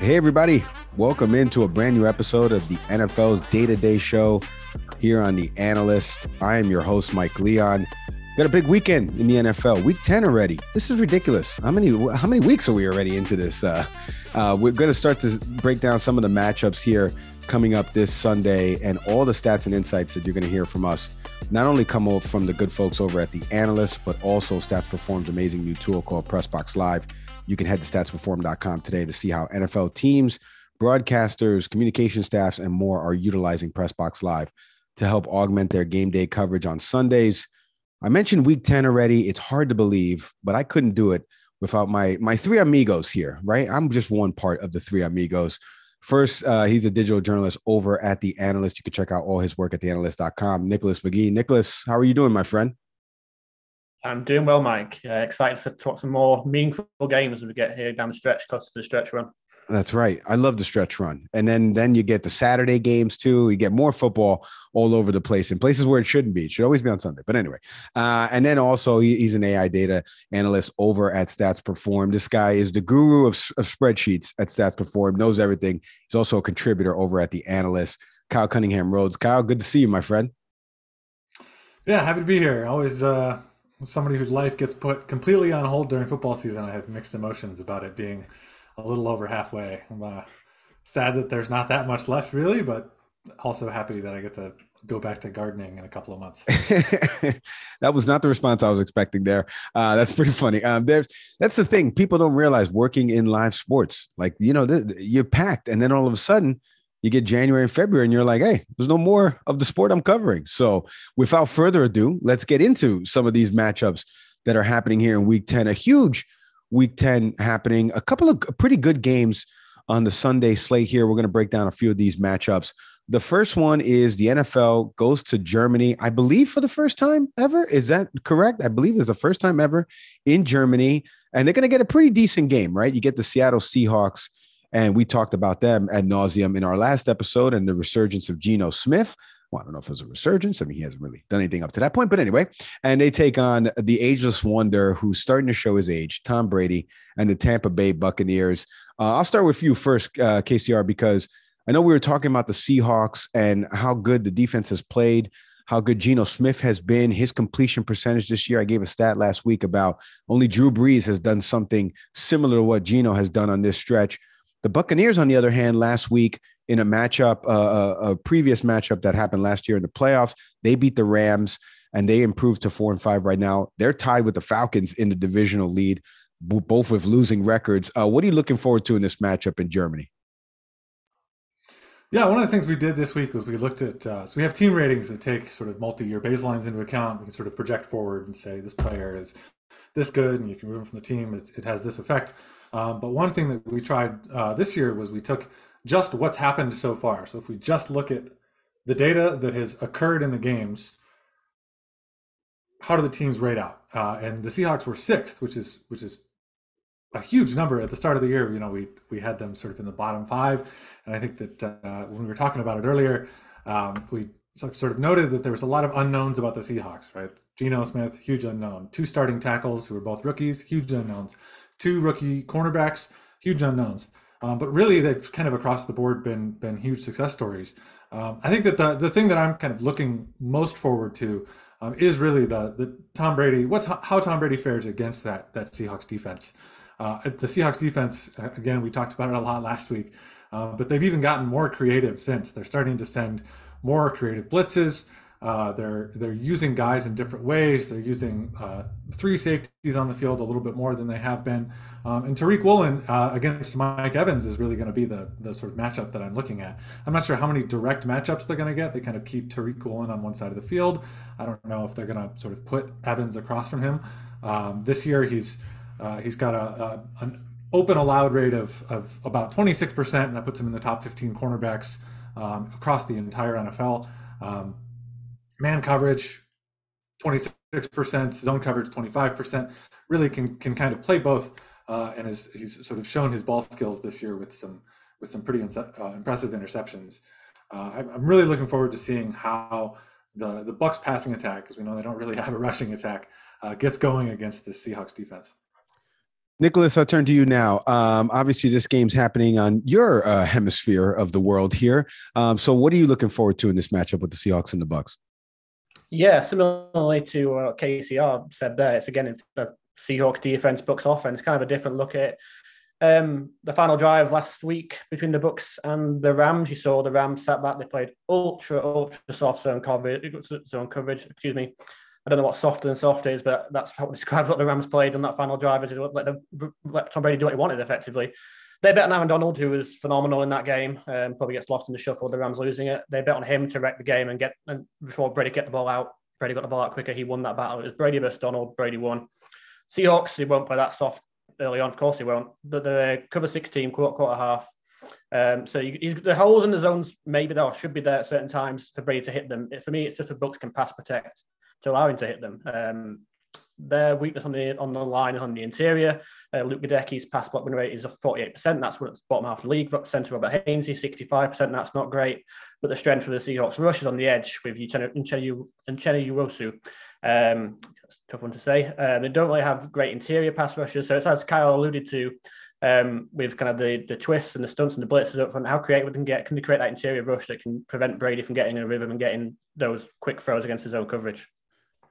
Hey, everybody. Welcome into a brand new episode of the NFL's day to day show here on The Analyst. I am your host, Mike Leon. Got a big weekend in the NFL. Week 10 already. This is ridiculous. How many how many weeks are we already into this? Uh, uh, we're going to start to break down some of the matchups here coming up this Sunday and all the stats and insights that you're going to hear from us. Not only come from the good folks over at The Analyst, but also Stats Perform's amazing new tool called Pressbox Live you can head to statsperform.com today to see how NFL teams, broadcasters, communication staffs, and more are utilizing Pressbox Live to help augment their game day coverage on Sundays. I mentioned week 10 already. It's hard to believe, but I couldn't do it without my my three amigos here, right? I'm just one part of the three amigos. First, uh, he's a digital journalist over at The Analyst. You can check out all his work at theanalyst.com. Nicholas McGee. Nicholas, how are you doing, my friend? I'm doing well, Mike. Uh, excited for talk some more meaningful games as we get here down the stretch, close to the stretch run. That's right. I love the stretch run, and then then you get the Saturday games too. You get more football all over the place in places where it shouldn't be. It should always be on Sunday. But anyway, uh, and then also he, he's an AI data analyst over at Stats Perform. This guy is the guru of, of spreadsheets at Stats Perform. Knows everything. He's also a contributor over at the Analyst. Kyle Cunningham Rhodes. Kyle, good to see you, my friend. Yeah, happy to be here. Always uh, somebody whose life gets put completely on hold during football season, I have mixed emotions about it being a little over halfway. I'm uh, sad that there's not that much left, really, but also happy that I get to go back to gardening in a couple of months. that was not the response I was expecting there. Uh, that's pretty funny. Um, there's that's the thing people don't realize working in live sports, like you know, th- you're packed, and then all of a sudden you get January and February, and you're like, hey, there's no more of the sport I'm covering. So, without further ado, let's get into some of these matchups that are happening here in week 10. A huge week 10 happening, a couple of pretty good games on the Sunday slate here. We're going to break down a few of these matchups. The first one is the NFL goes to Germany, I believe, for the first time ever. Is that correct? I believe it's the first time ever in Germany. And they're going to get a pretty decent game, right? You get the Seattle Seahawks and we talked about them ad nauseum in our last episode and the resurgence of Geno Smith. Well, I don't know if it was a resurgence. I mean, he hasn't really done anything up to that point, but anyway. And they take on the ageless wonder who's starting to show his age, Tom Brady, and the Tampa Bay Buccaneers. Uh, I'll start with you first, uh, KCR, because I know we were talking about the Seahawks and how good the defense has played, how good Geno Smith has been, his completion percentage this year. I gave a stat last week about only Drew Brees has done something similar to what Geno has done on this stretch. The Buccaneers, on the other hand, last week in a matchup, uh, a, uh, a previous matchup that happened last year in the playoffs, they beat the Rams and they improved to four and five right now. They're tied with the Falcons in the divisional lead, both with losing records. Uh, what are you looking forward to in this matchup in Germany? Yeah, one of the things we did this week was we looked at uh, so we have team ratings that take sort of multi-year baselines into account. We can sort of project forward and say this player is this good, and if you move him from the team, it has this effect. Um, but one thing that we tried uh, this year was we took just what's happened so far. So if we just look at the data that has occurred in the games, how do the teams rate out? Uh, and the Seahawks were sixth, which is which is a huge number at the start of the year. You know, we we had them sort of in the bottom five, and I think that uh, when we were talking about it earlier, um, we sort of noted that there was a lot of unknowns about the Seahawks. Right, Geno Smith, huge unknown. Two starting tackles who were both rookies, huge unknowns two rookie cornerbacks, huge unknowns. Um, but really, they've kind of across the board been been huge success stories. Um, I think that the the thing that I'm kind of looking most forward to um, is really the the Tom Brady. What's how Tom Brady fares against that that Seahawks defense. Uh, the Seahawks defense, again, we talked about it a lot last week, uh, but they've even gotten more creative since. They're starting to send more creative blitzes. Uh, they're they're using guys in different ways. They're using uh, three safeties on the field a little bit more than they have been. Um, and Tariq Woolen uh, against Mike Evans is really going to be the the sort of matchup that I'm looking at. I'm not sure how many direct matchups they're going to get. They kind of keep Tariq Woolen on one side of the field. I don't know if they're going to sort of put Evans across from him. Um, this year he's uh, he's got a, a, an open allowed rate of, of about 26%, and that puts him in the top 15 cornerbacks um, across the entire NFL. Um, man coverage 26%, zone coverage 25%. Really can can kind of play both, uh, and is he's sort of shown his ball skills this year with some with some pretty uh, impressive interceptions. Uh, I'm, I'm really looking forward to seeing how the the Bucks passing attack, because we know they don't really have a rushing attack, uh, gets going against the Seahawks defense. Nicholas, I'll turn to you now. Um, obviously, this game's happening on your uh, hemisphere of the world here. Um, so, what are you looking forward to in this matchup with the Seahawks and the Bucks? Yeah, similarly to what KCR said there, it's again it's the Seahawks defense, Bucks offense, kind of a different look at it. Um, the final drive last week between the Bucks and the Rams, you saw the Rams sat back. They played ultra, ultra soft zone coverage. Zone coverage. Excuse me. Don't know what softer than soft is, but that's how it describes what the Rams played on that final drive. Is let, let Tom Brady do what he wanted effectively. They bet on Aaron Donald, who was phenomenal in that game. Um, probably gets lost in the shuffle. The Rams losing it. They bet on him to wreck the game and get and before Brady get the ball out. Brady got the ball out quicker. He won that battle. It was Brady versus Donald. Brady won. Seahawks, he won't play that soft early on. Of course, he won't. But the cover six team, quarter, quarter half. Um, so you, the holes in the zones maybe there should be there at certain times for Brady to hit them. For me, it's just a Bucks can pass protect to allow him to hit them. Um, their weakness on the on the line is on the interior. Uh, Luke Goedeke's pass block win rate is a 48%. That's what it's bottom half of the league. Center Robert Hainsey, 65%. That's not great. But the strength of the Seahawks rush is on the edge with Uchenna Nwosu. Um, tough one to say. Um, they don't really have great interior pass rushers. So it's as Kyle alluded to, um, with kind of the the twists and the stunts and the blitzes up front, how creative they can get, can they create that interior rush that can prevent Brady from getting in a rhythm and getting those quick throws against his own coverage?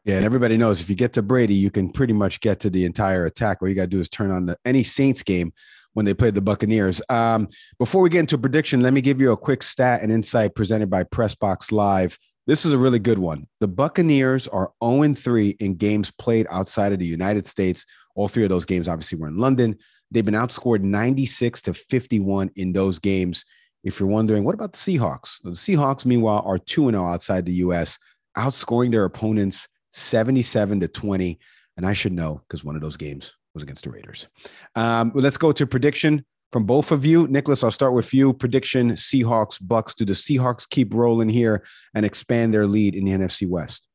Yeah, and everybody knows if you get to Brady, you can pretty much get to the entire attack. All you got to do is turn on the any Saints game when they played the Buccaneers. Um, before we get into prediction, let me give you a quick stat and insight presented by Pressbox Live. This is a really good one. The Buccaneers are 0 3 in games played outside of the United States. All three of those games obviously were in London. They've been outscored 96 to 51 in those games. If you're wondering, what about the Seahawks? The Seahawks, meanwhile, are 2 0 outside the U.S., outscoring their opponents 77 to 20. And I should know because one of those games was against the Raiders. Um, let's go to prediction from both of you. Nicholas, I'll start with you. Prediction Seahawks, Bucks. Do the Seahawks keep rolling here and expand their lead in the NFC West?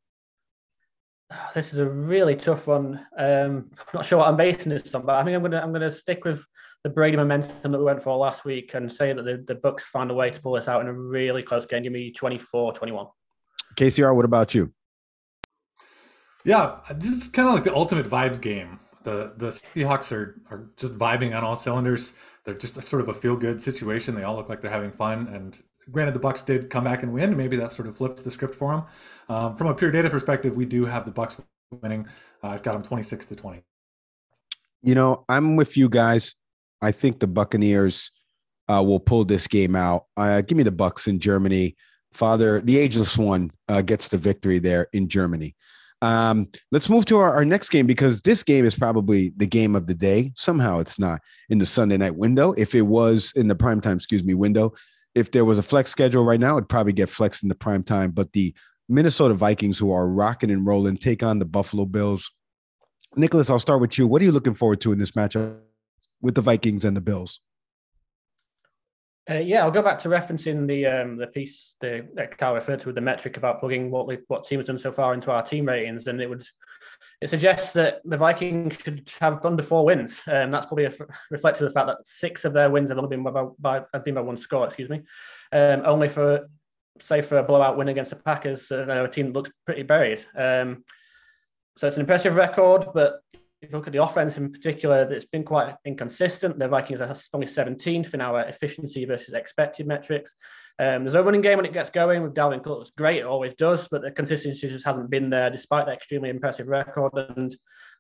This is a really tough one. Um, I'm not sure what I'm basing this on, but I think I'm gonna I'm gonna stick with the Brady momentum that we went for last week and say that the, the Bucks found a way to pull this out in a really close game. Give me 24-21. KCR, what about you? Yeah, this is kind of like the ultimate vibes game. The the Seahawks are are just vibing on all cylinders. They're just a, sort of a feel good situation. They all look like they're having fun. And granted, the Bucks did come back and win. Maybe that sort of flips the script for them. Um, from a pure data perspective, we do have the Bucks winning. Uh, I've got them twenty six to twenty. You know, I'm with you guys. I think the Buccaneers uh, will pull this game out. Uh, give me the Bucks in Germany. Father, the ageless one, uh, gets the victory there in Germany. Um, let's move to our, our, next game because this game is probably the game of the day. Somehow it's not in the Sunday night window. If it was in the prime time, excuse me, window, if there was a flex schedule right now, it'd probably get flexed in the prime time. But the Minnesota Vikings, who are rocking and rolling, take on the Buffalo Bills. Nicholas, I'll start with you. What are you looking forward to in this matchup with the Vikings and the Bills? Uh, yeah, I'll go back to referencing the um, the piece the, that Carl referred to with the metric about plugging what we, what team has done so far into our team ratings, and it would it suggests that the Vikings should have under four wins. Um, that's probably a f- reflective of the fact that six of their wins have only been by, by have been by one score. Excuse me, um, only for say for a blowout win against the Packers, uh, a team that looks pretty buried. Um, so it's an impressive record, but if you look at the offense in particular, it's been quite inconsistent. The Vikings are only 17th in our efficiency versus expected metrics. Um, there's a running game when it gets going with Dalvin Cook. It's great, it always does, but the consistency just hasn't been there despite that extremely impressive record. And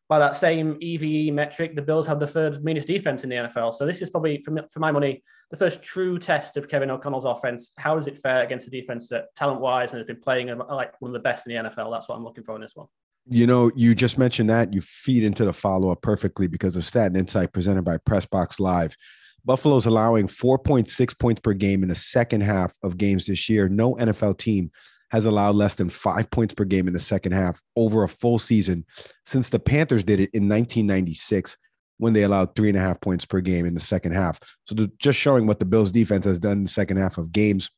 by that same EVE metric, the Bills have the third meanest defense in the NFL. So this is probably, for, for my money, the first true test of Kevin O'Connell's offense. How does it fare against a defense that talent-wise and has been playing like one of the best in the NFL? That's what I'm looking for in this one. You know, you just mentioned that you feed into the follow up perfectly because of Stat and Insight presented by Pressbox Live. Buffalo's allowing 4.6 points per game in the second half of games this year. No NFL team has allowed less than five points per game in the second half over a full season since the Panthers did it in 1996 when they allowed three and a half points per game in the second half. So just showing what the Bills defense has done in the second half of games,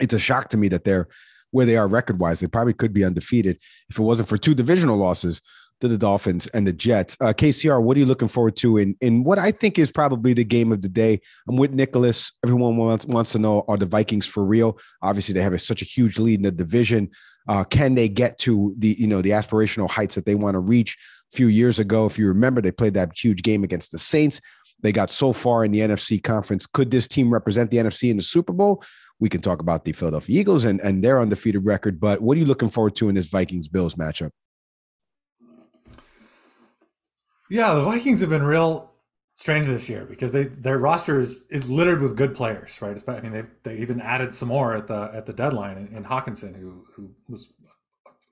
it's a shock to me that they're where they are record wise. They probably could be undefeated if it wasn't for two divisional losses to the Dolphins and the Jets. Uh, KCR, what are you looking forward to in, in what I think is probably the game of the day? I'm with Nicholas. Everyone wants, wants to know are the Vikings for real? Obviously, they have a, such a huge lead in the division. Uh, can they get to the you know the aspirational heights that they want to reach? a few years ago. If you remember, they played that huge game against the Saints. They got so far in the NFC conference. Could this team represent the NFC in the Super Bowl? We can talk about the Philadelphia Eagles and, and their undefeated record. But what are you looking forward to in this Vikings Bills matchup? Yeah, the Vikings have been real strange this year because they their roster is, is littered with good players, right? I mean, they they even added some more at the at the deadline in, in Hockenson, who who was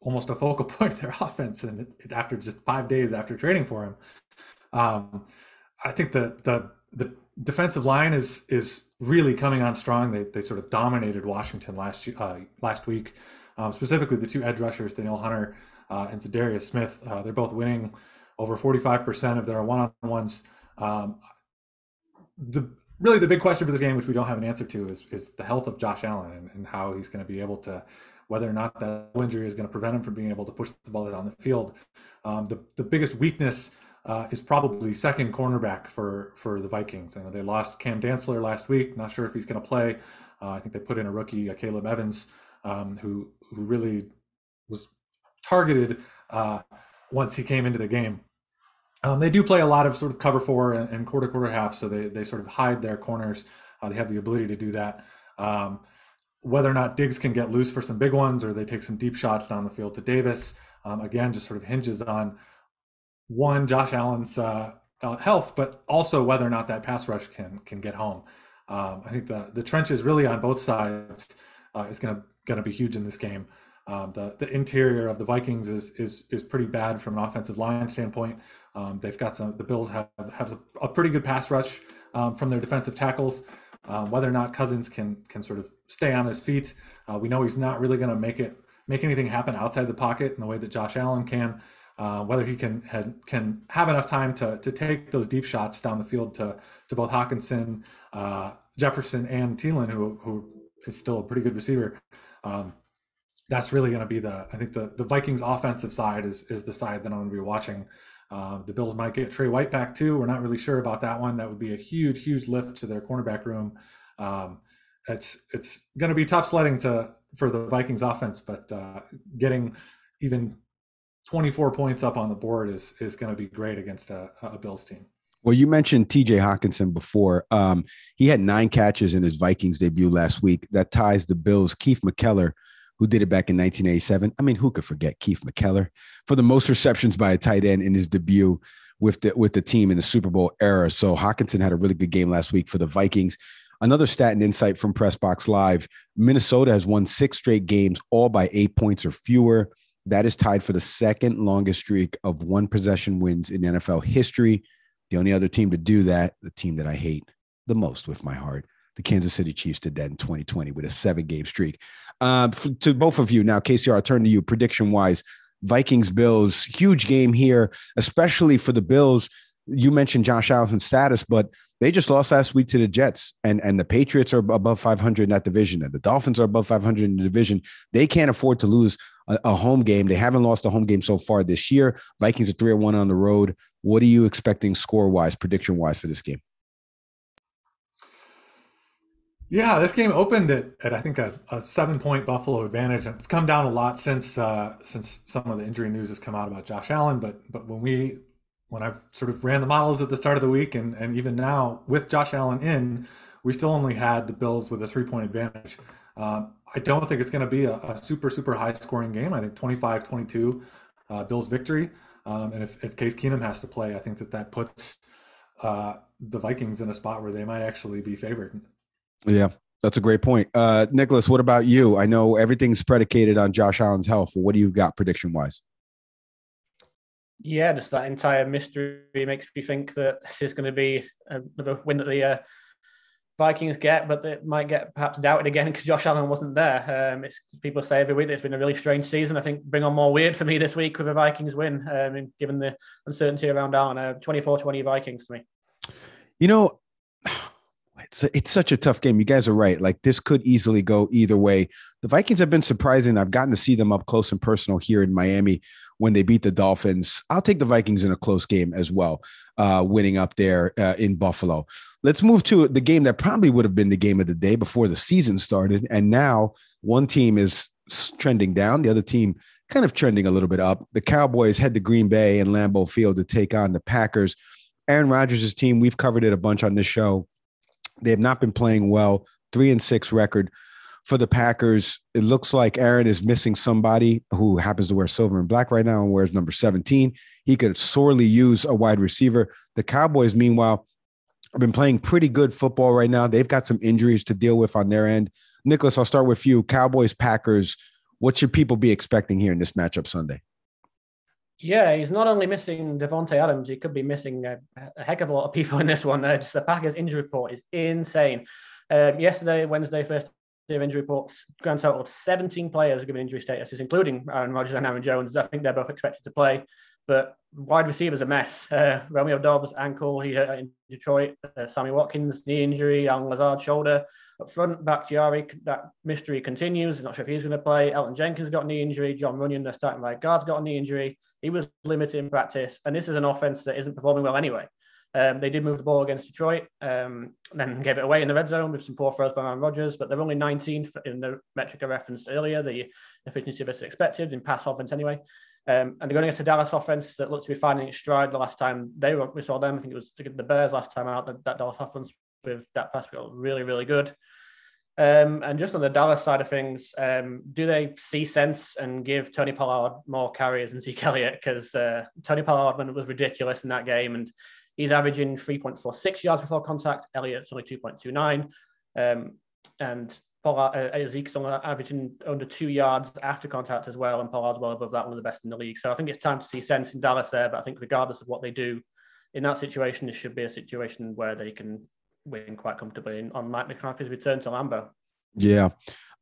almost a focal point of their offense, and after just five days after trading for him, um, I think the the the defensive line is is really coming on strong. They they sort of dominated Washington last uh, last week, um, specifically the two edge rushers, Danielle Hunter uh, and Za'Darius Smith. Uh, they're both winning over 45% of their one-on-ones. Um, the really the big question for this game, which we don't have an answer to, is is the health of Josh Allen and, and how he's going to be able to, whether or not that injury is going to prevent him from being able to push the ball down the field. Um, the the biggest weakness uh, is probably second cornerback for for the Vikings. I know they lost Cam Dantzler last week. Not sure if he's going to play. Uh, I think they put in a rookie, uh, Caleb Evans, um, who who really was targeted uh, once he came into the game. Um, they do play a lot of sort of cover four and, and quarter quarter half, so they they sort of hide their corners. Uh, they have the ability to do that. Um, whether or not Diggs can get loose for some big ones, or they take some deep shots down the field to Davis, um, again, just sort of hinges on one Josh Allen's uh, uh, health, but also whether or not that pass rush can can get home. Um, I think the the trenches really on both sides uh, is going to going to be huge in this game. Um, the the interior of the Vikings is is is pretty bad from an offensive line standpoint. Um, they've got some. The Bills have have a, pretty good pass rush um, from their defensive tackles. Um, whether or not Cousins can can sort of stay on his feet, uh, we know he's not really going to make it make anything happen outside the pocket in the way that Josh Allen can. Uh, whether he can had, can have enough time to to take those deep shots down the field to to both Hockenson, uh, Jefferson, and Thielen, who who is still a pretty good receiver. Um, that's really going to be the I think the the Vikings offensive side is is the side that I'm going to be watching. Uh, the Bills might get Tre White back too. We're not really sure about that one. That would be a huge, huge lift to their cornerback room. Um, it's it's going to be tough sledding to for the Vikings offense, but uh, getting even 24 points up on the board is is going to be great against a, a Bills team. Well, you mentioned TJ Hockenson before. Um, he had nine catches in his Vikings debut last week. That ties the Bills' Keith McKeller who did it back in 1987. I mean, who could forget Keith McKeller for the most receptions by a tight end in his debut with the with the team in the Super Bowl era. So Hockenson had a really good game last week for the Vikings. Another stat and insight from Press Box Live: Minnesota has won six straight games, all by eight points or fewer. That is tied for the second longest streak of one possession wins in NFL history. The only other team to do that, the team that I hate the most with my heart, the Kansas City Chiefs did that in 2020 with a seven game streak. Uh, to both of you now, KCR, I turn to you prediction wise. Vikings Bills, huge game here, especially for the Bills. You mentioned Josh Allen's status, but they just lost last week to the Jets, and and the Patriots are above 500 in that division, and the Dolphins are above 500 in the division. They can't afford to lose a, a home game. They haven't lost a home game so far this year. Vikings are three or one on the road. What are you expecting score wise, prediction wise for this game? Yeah, this game opened at, at I think a, a seven point Buffalo advantage. And it's come down a lot since uh, since some of the injury news has come out about Josh Allen. But but when we when I've sort of ran the models at the start of the week and, and even now with Josh Allen in, we still only had the Bills with a three point advantage. Um, I don't think it's going to be a, a, super, super high scoring game. I think 25 22 uh, Bills victory. Um, and if, if Case Keenum has to play, I think that that puts uh, the Vikings in a spot where they might actually be favored. Yeah, that's a great point. Uh, Nicholas, what about you? I know everything's predicated on Josh Allen's health. What do you got prediction wise? Yeah, just that entire mystery makes me think that this is going to be another win that the uh, Vikings get, but it might get perhaps doubted again because Josh Allen wasn't there. Um, people say every week it's been a really strange season. I think bring on more weird for me this week with a Vikings win, um, given the uncertainty around Allen. Uh, 24-20 Vikings for me. You know, it's a, it's such a tough game. You guys are right. Like this could easily go either way. The Vikings have been surprising. I've gotten to see them up close and personal here in Miami when they beat the Dolphins. I'll take the Vikings in a close game as well, uh, winning up there uh, in Buffalo. Let's move to the game that probably would have been the game of the day before the season started, and now one team is trending down, the other team kind of trending a little bit up. The Cowboys head to Green Bay and Lambeau Field to take on the Packers. Aaron Rodgers' team, we've covered it a bunch on this show. They have not been playing well. Three and six record for the Packers. It looks like Aaron is missing somebody who happens to wear silver and black right now and wears number 17. He could sorely use a wide receiver. The Cowboys, meanwhile, have been playing pretty good football right now. They've got some injuries to deal with on their end. Nicholas, I'll start with you. Cowboys, Packers. What should people be expecting here in this matchup Sunday? Yeah, he's not only missing Davante Adams, he could be missing a, a, heck of a lot of people in this one. Uh, just the Packers injury report is insane. Um, yesterday, Wednesday, first of injury reports, grand total of 17 players given injury status, including Aaron Rodgers and Aaron Jones. I think they're both expected to play. But wide receivers a mess. Uh, Romeo Doubs ankle he hurt in Detroit. Uh, Sammy Watkins knee injury. Allen Lazard shoulder. Up front, Bakhtiari, that mystery continues. I'm not sure if he's going to play. Elgton Jenkins got knee injury. Jon Runyan, the starting right guard's got a knee injury. He was limited in practice, and this is an offense that isn't performing well anyway. Um, they did move the ball against Detroit, um, then gave it away in the red zone with some poor throws by Aaron Rodgers, but they're only 19th in the metric I referenced earlier, the efficiency versus expected in pass offense anyway. Um, and they're going against a Dallas offense that looked to be finding its stride the last time they were, we saw them. I think it was the Bears last time out. That, that Dallas offense with that pass really, really good. Um, and just on the Dallas side of things, um, do they see sense and give Tony Pollard more carries than Zeke Elliott? Because uh, Tony Pollard was ridiculous in that game, and he's averaging 3.46 yards before contact. Elliott's only 2.29. Um, and Pollard, uh, Zeke's averaging under two yards after contact as well, and Pollard's well above that, one of the best in the league. So I think it's time to see sense in Dallas there. But I think regardless of what they do in that situation, it should be a situation where they can win quite comfortably on Mike McCarthy's return to Lambeau. Yeah,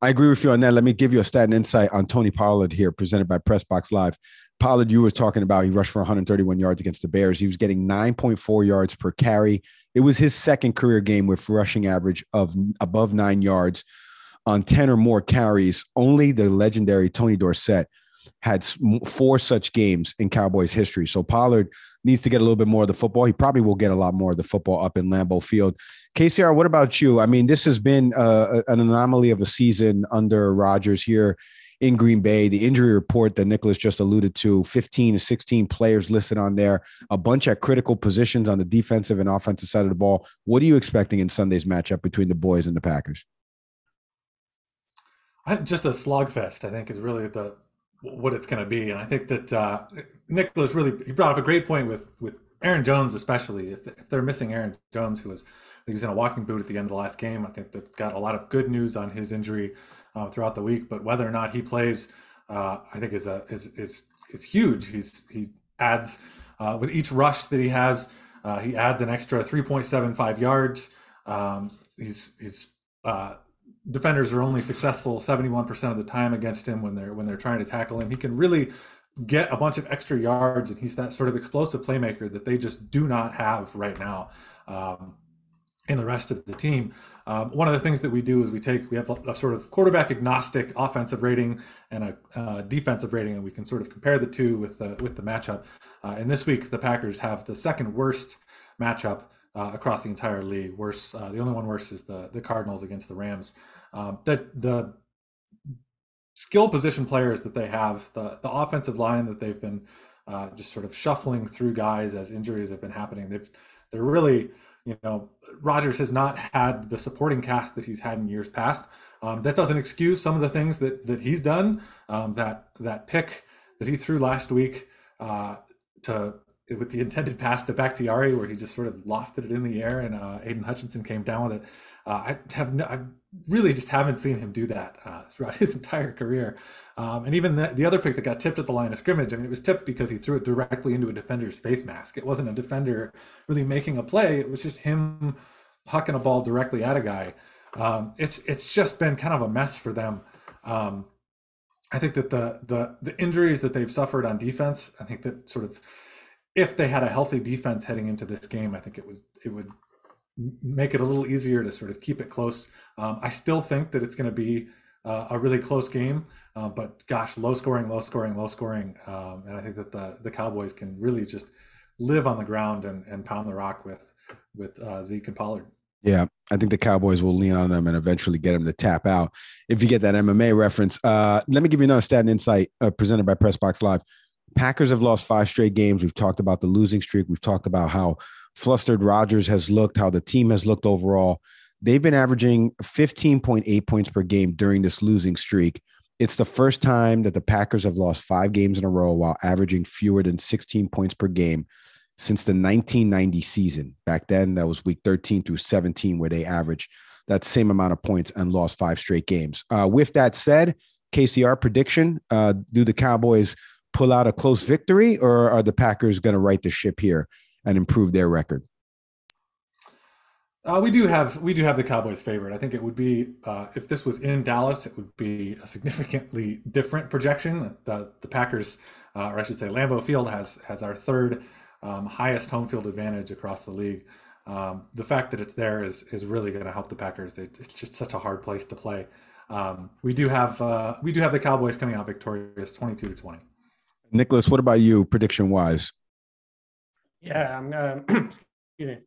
I agree with you on that. Let me give you a stat and insight on Tony Pollard here, presented by Pressbox Live. Pollard, you were talking about, he rushed for 131 yards against the Bears. He was getting 9.4 yards per carry. It was his second career game with rushing average of above nine yards on 10 or more carries. Only the legendary Tony Dorsett had four such games in Cowboys history. So Pollard needs to get a little bit more of the football. He probably will get a lot more of the football up in Lambeau Field. KCR, what about you? I mean, this has been uh, an anomaly of a season under Rodgers here in Green Bay. The injury report that Nicholas just alluded to 15 to 16 players listed on there, a bunch at critical positions on the defensive and offensive side of the ball. What are you expecting in Sunday's matchup between the boys and the Packers? Just a slogfest, I think, is really the what it's going to be. And I think that uh, Nicholas really he brought up a great point with with Aaron Jones, especially if, if they're missing Aaron Jones, who was he was in a walking boot at the end of the last game. I think that got a lot of good news on his injury uh, throughout the week. But whether or not he plays, uh, I think is a is is is huge. He's he adds uh, with each rush that he has, uh, he adds an extra 3.75 yards. Um, he's he's uh, defenders are only successful 71% of the time against him when they're when they're trying to tackle him. He can really get a bunch of extra yards, and he's that sort of explosive playmaker that they just do not have right now. Um, in the rest of the team. Um, one of the things that we do is we take we have a, a sort of quarterback agnostic offensive rating and a defensive rating, and we can sort of compare the two with the with the matchup. Uh, and this week, the Packers have the second worst matchup uh, across the entire league. Worse, uh, the only one worse is the the Cardinals against the Rams. Um, that the skill position players that they have, the the offensive line that they've been uh, just sort of shuffling through guys as injuries have been happening. They've they're really you know Rodgers has not had the supporting cast that he's had in years past. Um, that doesn't excuse some of the things that that he's done. Um, that that pick that he threw last week uh, to with the intended pass to Bakhtiari, where he just sort of lofted it in the air, and uh, Aidan Hutchinson came down with it. Uh, I have no, I really just haven't seen him do that uh, throughout his entire career. Um, and even the, the other pick that got tipped at the line of scrimmage, I mean, it was tipped because he threw it directly into a defender's face mask. It wasn't a defender really making a play. It was just him hucking a ball directly at a guy. Um, it's it's just been kind of a mess for them. Um, I think that the the the injuries that they've suffered on defense, I think that sort of if they had a healthy defense heading into this game, I think it was it would make it a little easier to sort of keep it close. Um, I still think that it's going to be uh, a really close game, uh, but gosh, low scoring, low scoring, low scoring, um, and I think that the the Cowboys can really just live on the ground and, and pound the rock with with uh, Zeke and Pollard. Yeah, I think the Cowboys will lean on them and eventually get them to tap out. If you get that MMA reference, uh, let me give you another stat and insight uh, presented by Pressbox Live. Packers have lost five straight games. We've talked about the losing streak. We've talked about how flustered Rodgers has looked, how the team has looked overall. They've been averaging 15.8 points per game during this losing streak. It's the first time that the Packers have lost five games in a row while averaging fewer than 16 points per game since the 1990 season. Back then, that was week 13 through 17, where they averaged that same amount of points and lost five straight games. Uh, with that said, KCR prediction uh, do the Cowboys pull out a close victory, or are the Packers going to right the ship here and improve their record? Uh, we do have we do have the Cowboys favorite. I think it would be uh, if this was in Dallas, it would be a significantly different projection. The the Packers, uh, or I should say, Lambeau Field has has our third um, highest home field advantage across the league. Um, the fact that it's there is is really going to help the Packers. It's just such a hard place to play. Um, we do have uh, we do have the Cowboys coming out victorious, twenty two to twenty. Nicholas, what about you, prediction wise? Yeah, I'm. Um, excuse me.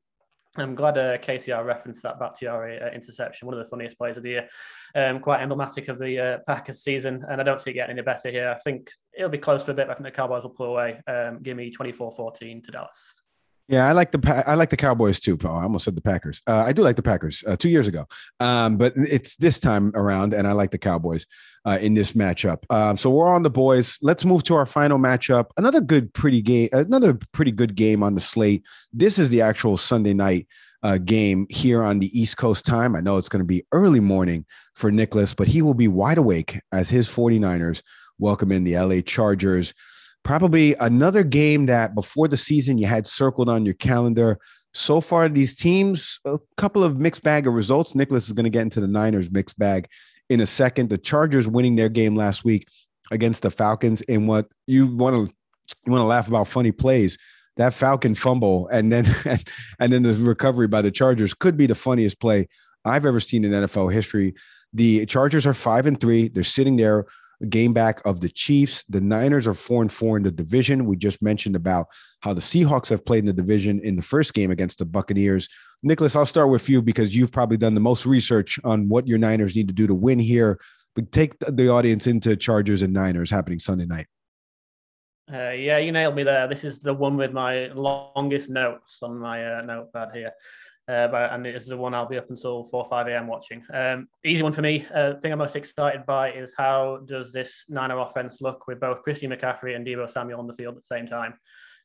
I'm glad uh, KCR referenced that Bakhtiari uh, interception, one of the funniest plays of the year. Um, quite emblematic of the uh, Packers season, and I don't see it getting any better here. I think it'll be close for a bit. I think the Cowboys will pull away. Um, give me 24-14 to Dallas. Yeah, I like the I like the Cowboys too. Paul. I almost said the Packers. Uh, I do like the Packers uh, two years ago, um, but it's this time around, and I like the Cowboys uh, in this matchup. Um, so we're on the boys. Let's move to our final matchup. Another good, pretty game. Another pretty good game on the slate. This is the actual Sunday night uh, game here on the East Coast time. I know it's going to be early morning for Nicholas, but he will be wide awake as his 49ers welcome in the LA Chargers probably another game that before the season you had circled on your calendar. So far, these teams, a couple of mixed bag of results. Nicholas is going to get into the Niners mixed bag in a second. The Chargers winning their game last week against the Falcons in what you want to you want to laugh about funny plays. That Falcon fumble and then and then the recovery by the Chargers could be the funniest play I've ever seen in NFL history. The Chargers are five and three. They're sitting there game back of the Chiefs. The Niners are four and four in the division. We just mentioned about how the Seahawks have played in the division in the first game against the Buccaneers. Nicholas, I'll start with you because you've probably done the most research on what your Niners need to do to win here. But take the audience into Chargers and Niners happening Sunday night. Uh, yeah, you nailed me there. This is the one with my longest notes on my uh, notepad here. Uh, but, and it's the one I'll be up until 4 5 a.m. watching. Um, easy one for me. Uh, thing I'm most excited by is how does this Niner offense look with both Christian McCaffrey and Deebo Samuel on the field at the same time?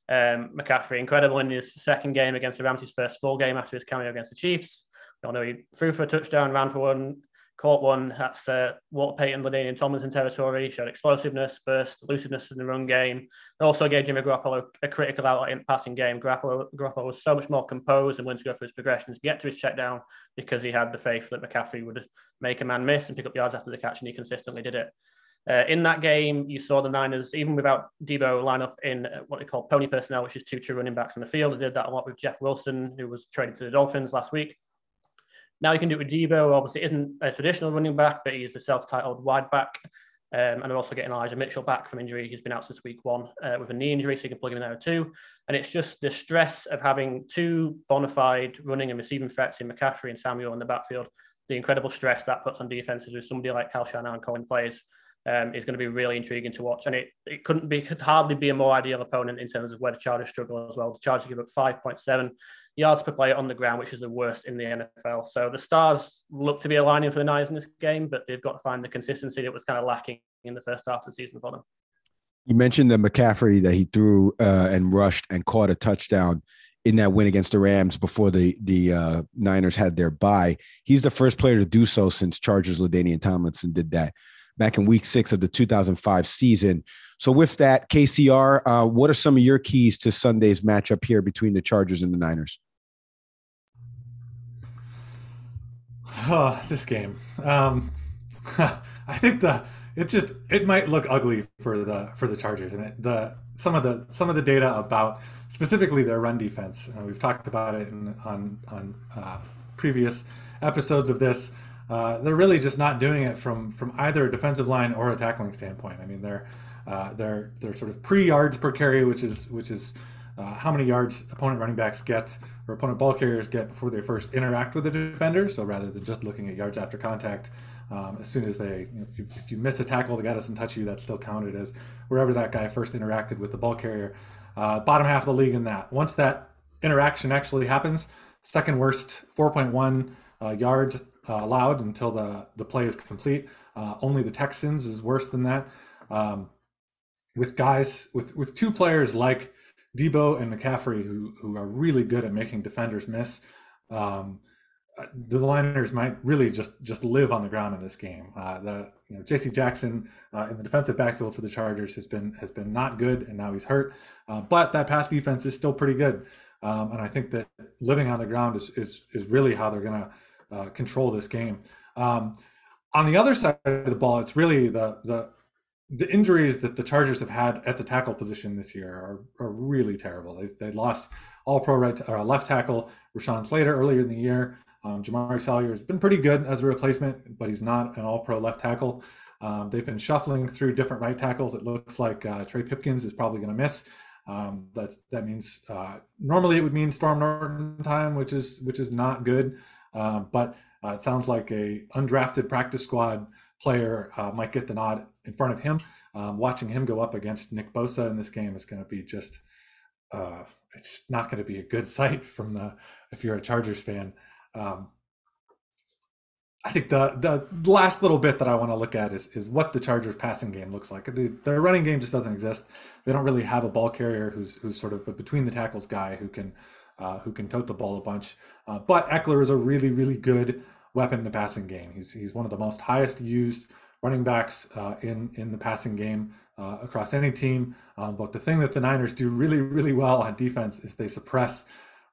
Um, McCaffrey, incredible in his second game against the Rams, his first full game after his cameo against the Chiefs. We all know he threw for a touchdown, ran for one, caught one. That's uh, Walter Payton, LaDainian Tomlinson territory. Showed explosiveness, burst, elusiveness in the run game. also gave Jimmy Garoppolo a critical outlet in the passing game. Garoppolo, Garoppolo was so much more composed and willing to go through his progressions, get to his check down because he had the faith that McCaffrey would make a man miss and pick up yards after the catch, and he consistently did it. Uh, in that game, you saw the Niners, even without Deebo, line up in what they call pony personnel, which is two true running backs on the field. They did that a lot with Jeff Wilson, who was traded to the Dolphins last week. Now you can do it with Deebo. Obviously, isn't a traditional running back, but he's a self-titled wide back. Um, and they're also getting Elijah Mitchell back from injury. He's been out since week one uh, with a knee injury, so you can plug him in there too. And it's just the stress of having two bona fide running and receiving threats in McCaffrey and Samuel in the backfield. The incredible stress that puts on defenses with somebody like Kyle Shanahan calling plays um, is going to be really intriguing to watch. And it, it couldn't be could hardly be a more ideal opponent in terms of where the Chargers struggle as well. The Chargers give up 5.7 yards per play on the ground, which is the worst in the NFL. So the stars look to be aligning for the Niners in this game, but they've got to find the consistency that was kind of lacking in the first half of the season for them. You mentioned the McCaffrey that he threw uh, and rushed and caught a touchdown in that win against the Rams before the the uh, Niners had their bye. He's the first player to do so since Chargers LaDainian Tomlinson did that back in Week Six of the 2005 season. So with that, KCR, uh, what are some of your keys to Sunday's matchup here between the Chargers and the Niners? Oh, this game. Um, I think the it just it might look ugly for the for the Chargers and it, the some of the some of the data about specifically their run defense. We've talked about it in, on on uh, previous episodes of this. Uh, they're really just not doing it from from either a defensive line or a tackling standpoint. I mean, they're uh, they're they're sort of pre yards per carry, which is which is uh, how many yards opponent running backs get or opponent ball carriers get before they first interact with the defender. So rather than just looking at yards after contact, um, as soon as they, you know, if, you, if you miss a tackle, the guy doesn't touch you, that's still counted as wherever that guy first interacted with the ball carrier. Uh, bottom half of the league in that. Once that interaction actually happens, second worst, 4.1 uh, yards uh, allowed until the, the play is complete. Uh, only the Texans is worse than that. Um, with guys, with, with two players like Deebo and McCaffrey, who, who are really good at making defenders miss, um, uh, the Niners might really just just live on the ground in this game. Uh, the you know J.C. Jackson uh, in the defensive backfield for the Chargers has been has been not good, and now he's hurt. Uh, but that pass defense is still pretty good, um, and I think that living on the ground is is is really how they're going to uh, control this game. Um, on the other side of the ball, it's really the the the injuries that the Chargers have had at the tackle position this year are, are really terrible. They, they lost all pro right or left tackle Rashawn Slater earlier in the year. Um, Jamaree Salyer has been pretty good as a replacement, but he's not an all pro left tackle. Um, they've been shuffling through different right tackles. It looks like uh, Trey Pipkins is probably going to miss. Um, that's that means uh, normally it would mean Storm Norton time, which is which is not good. Uh, but uh, it sounds like a undrafted practice squad player uh, might get the nod in front of him. Um, watching him go up against Nick Bosa in this game is going to be just uh, it's not going to be a good sight from the if you're a Chargers fan. Um, I think the the last little bit that I want to look at is is what the Chargers passing game looks like. The, their running game just doesn't exist. They don't really have a ball carrier who's who's sort of a between the tackles guy who can uh, who can tote the ball a bunch. Uh, but Ekeler is a really really good weapon in the passing game. He's he's one of the most highest used running backs uh, in in the passing game uh, across any team. Um, but the thing that the Niners do really really well on defense is they suppress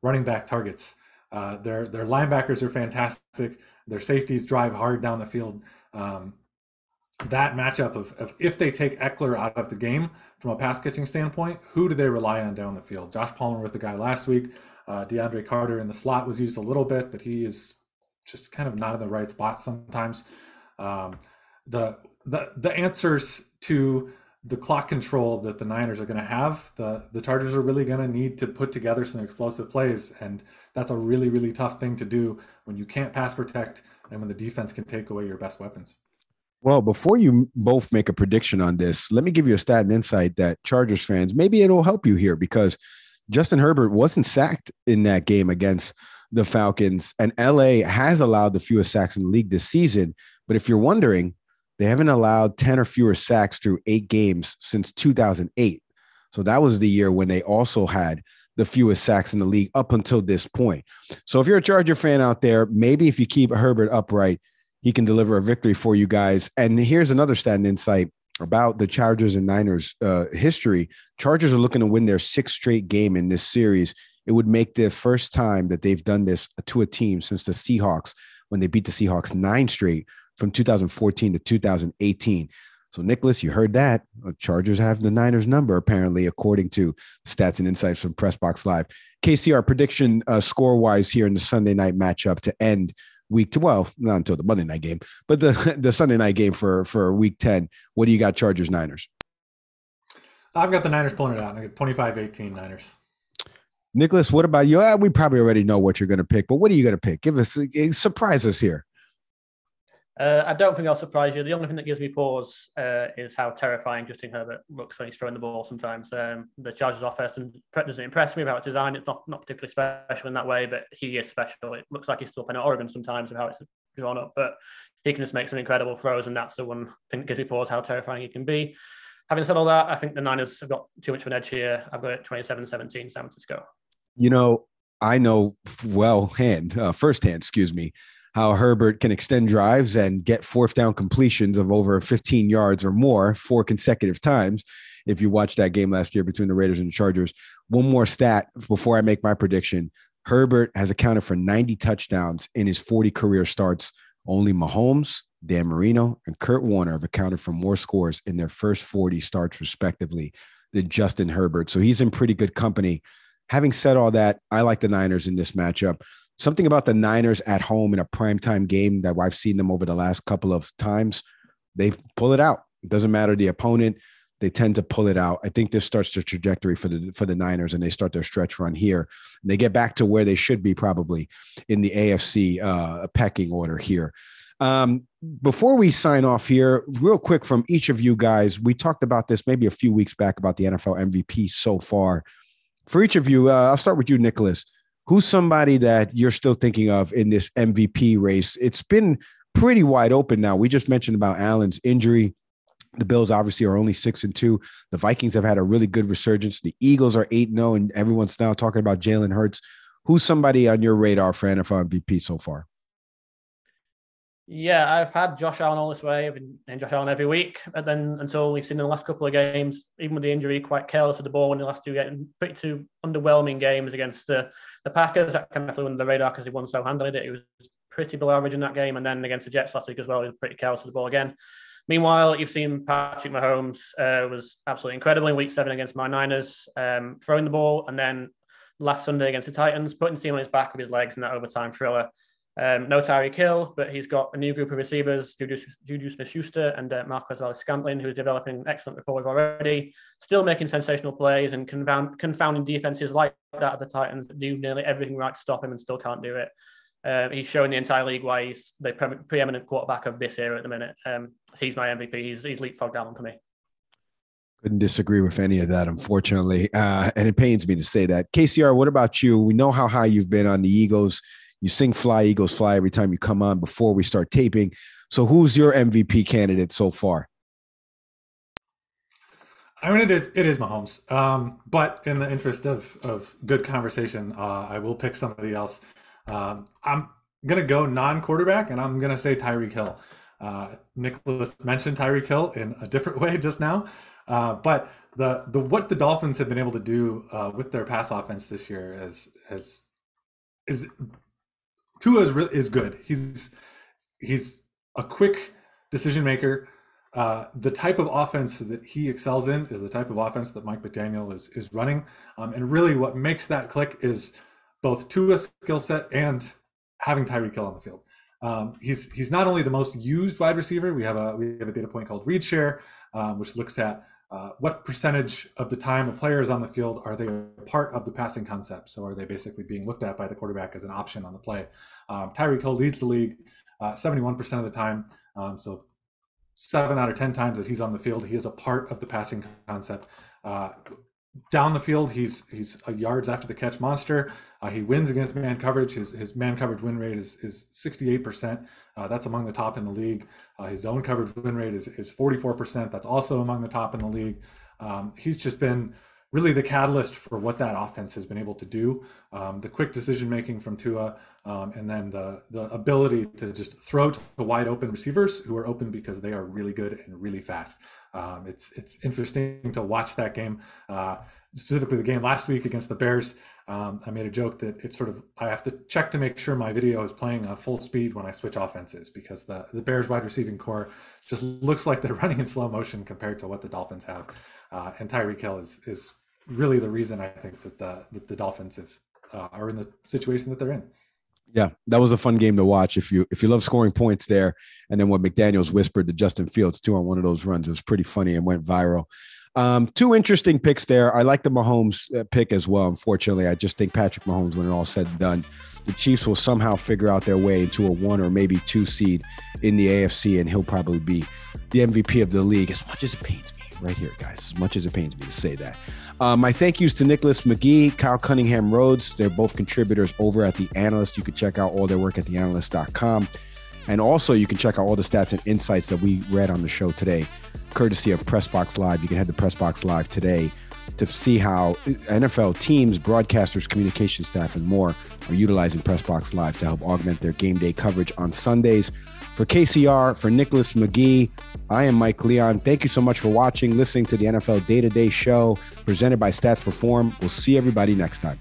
running back targets. Uh, their their linebackers are fantastic. Their safeties drive hard down the field. Um, that matchup of, of if they take Ekeler out of the game from a pass catching standpoint, who do they rely on down the field? Josh Palmer with the guy last week. Uh, DeAndre Carter in the slot was used a little bit, but he is just kind of not in the right spot sometimes. Um, the the the answers to the clock control that the Niners are going to have, the the Chargers are really going to need to put together some explosive plays, and that's a really really tough thing to do when you can't pass protect and when the defense can take away your best weapons. Well, before you both make a prediction on this, let me give you a stat and insight that Chargers fans maybe it'll help you here because Justin Herbert wasn't sacked in that game against the Falcons, and LA has allowed the fewest sacks in the league this season. But if you're wondering, they haven't allowed 10 or fewer sacks through eight games since 2008. So that was the year when they also had the fewest sacks in the league up until this point. So if you're a Charger fan out there, maybe if you keep Herbert upright, he can deliver a victory for you guys. And here's another stat insight about the Chargers and Niners uh, history. Chargers are looking to win their sixth straight game in this series. It would make the first time that they've done this to a team since the Seahawks when they beat the Seahawks nine straight from 2014 to 2018. So, Nicholas, you heard that. Chargers have the Niners number, apparently, according to stats and insights from Pressbox Live. KCR prediction uh, score wise here in the Sunday night matchup to end week to well, not until the Monday night game, but the, the Sunday night game for, for week 10. What do you got, Chargers Niners? I've got the Niners pulling it out. I got 25 18 Niners. Nicholas, what about you? Uh, we probably already know what you're going to pick, but what are you going to pick? Give us, uh, surprise us here. Uh, I don't think I'll surprise you. The only thing that gives me pause uh, is how terrifying Justin Herbert looks when he's throwing the ball. Sometimes um, the Chargers' offense doesn't impress me about its design. It's not, not particularly special in that way, but he is special. It looks like he's still playing at Oregon sometimes with how it's drawn up, but he can just make some incredible throws, and that's the one thing that gives me pause how terrifying he can be. Having said all that, I think the Niners have got too much of an edge here. I've got it 27 17 San Francisco. You know, I know well hand, uh, firsthand, excuse me, how Herbert can extend drives and get fourth down completions of over 15 yards or more four consecutive times. If you watched that game last year between the Raiders and the Chargers, one more stat before I make my prediction Herbert has accounted for 90 touchdowns in his 40 career starts. Only Mahomes, Dan Marino, and Kurt Warner have accounted for more scores in their first 40 starts, respectively, than Justin Herbert. So he's in pretty good company. Having said all that, I like the Niners in this matchup something about the Niners at home in a primetime game that I've seen them over the last couple of times. They pull it out. It doesn't matter the opponent. they tend to pull it out. I think this starts the trajectory for the for the Niners, and they start their stretch run here. They get back to where they should be, probably in the AFC uh, pecking order here. Um, before we sign off here, real quick from each of you guys, we talked about this maybe a few weeks back about the NFL MVP so far. For each of you, uh, I'll start with you, Nicholas. Who's somebody that you're still thinking of in this MVP race? It's been pretty wide open now. We just mentioned about Allen's injury. The Bills obviously are only six and two. The Vikings have had a really good resurgence. The Eagles are eight and zero, oh, and everyone's now talking about Jalen Hurts. Who's somebody on your radar for NFL MVP so far? Yeah, I've had Josh Allen all this way. I've been in Josh Allen every week, but then until we've seen in the last couple of games, even with the injury, quite careless with the ball in the last two getting pretty two underwhelming games against the, the Packers. That kind of flew under the radar because he won so handily that he was pretty below average in that game. And then against the Jets last week as well, he was pretty careless with the ball again. Meanwhile, you've seen Patrick Mahomes uh, was absolutely incredible in Week Seven against my Niners, um, throwing the ball, and then last Sunday against the Titans, putting the team on his back with his legs in that overtime thriller. Um, no Tyreek Hill, but he's got a new group of receivers, Juju, Juju Smith-Schuster and uh, Marquez Valdes-Scantling, who's developing excellent rapport already, still making sensational plays and confound, confounding defenses like that of the Titans that do nearly everything right to stop him and still can't do it. Uh, he's showing the entire league why he's the pre- preeminent quarterback of this era at the minute. Um, he's my MVP. He's, he's leapfrogged Allen for me. Couldn't disagree with any of that, unfortunately. Uh, and it pains me to say that. KCR, what about you? We know how high you've been on the Eagles you sing Fly Eagles Fly every time you come on before we start taping. So who's your MVP candidate so far? I mean, it is it is Mahomes. Um, but in the interest of of good conversation, uh, I will pick somebody else. Um, I'm gonna go non-quarterback, and I'm gonna say Tyreek Hill. Uh, Nicholas mentioned Tyreek Hill in a different way just now, uh, but the the what the Dolphins have been able to do uh, with their pass offense this year is has is Tua is really is good. He's he's a quick decision maker. Uh, the type of offense that he excels in is the type of offense that Mike McDaniel is is running. Um, and really, what makes that click is both Tua's skill set and having Tyreek Hill on the field. Um, he's he's not only the most used wide receiver. We have a we have a data point called read share, um, which looks at uh, what percentage of the time a player is on the field are they part of the passing concept? So are they basically being looked at by the quarterback as an option on the play? Um, Tyreek Hill leads the league uh, 71% of the time. Um, so seven out of 10 times that he's on the field, he is a part of the passing concept. Uh, down the field, he's he's a yards after the catch monster. Uh, he wins against man coverage. His his man coverage win rate is is 68%. Uh, that's among the top in the league. Uh, his zone coverage win rate is is 44%. That's also among the top in the league. Um, he's just been really the catalyst for what that offense has been able to do. Um, the quick decision making from Tua, um, and then the the ability to just throw to the wide open receivers who are open because they are really good and really fast. Um, it's it's interesting to watch that game, uh, specifically the game last week against the Bears. Um, I made a joke that it's sort of I have to check to make sure my video is playing on full speed when I switch offenses because the the Bears wide receiving corps just looks like they're running in slow motion compared to what the Dolphins have. Uh, and Tyreek Hill is is really the reason I think that the that the Dolphins have uh, are in the situation that they're in. Yeah, that was a fun game to watch. If you if you love scoring points there, and then what McDaniel's whispered to Justin Fields too on one of those runs, it was pretty funny and went viral. Um, two interesting picks there. I like the Mahomes uh, pick as well. Unfortunately, I just think Patrick Mahomes, when it all said and done, the Chiefs will somehow figure out their way into a one or maybe two seed in the AFC, and he'll probably be the MVP of the league. As much as it pains me, right here, guys. As much as it pains me to say that. Uh, my thank yous to Nicholas McGee, Kyle Cunningham Rhoads. They're both contributors over at The Analyst. You can check out all their work at theanalyst.com. And also, you can check out all the stats and insights that we read on the show today, courtesy of Pressbox Live. You can head to Pressbox Live today to see how NFL teams, broadcasters, communication staff, and more are utilizing Pressbox Live to help augment their game day coverage on Sundays. For KCR, for Nicholas McGee, I am Mike Leon. Thank you so much for watching, listening to the NFL Day to Day show presented by Stats Perform. We'll see everybody next time.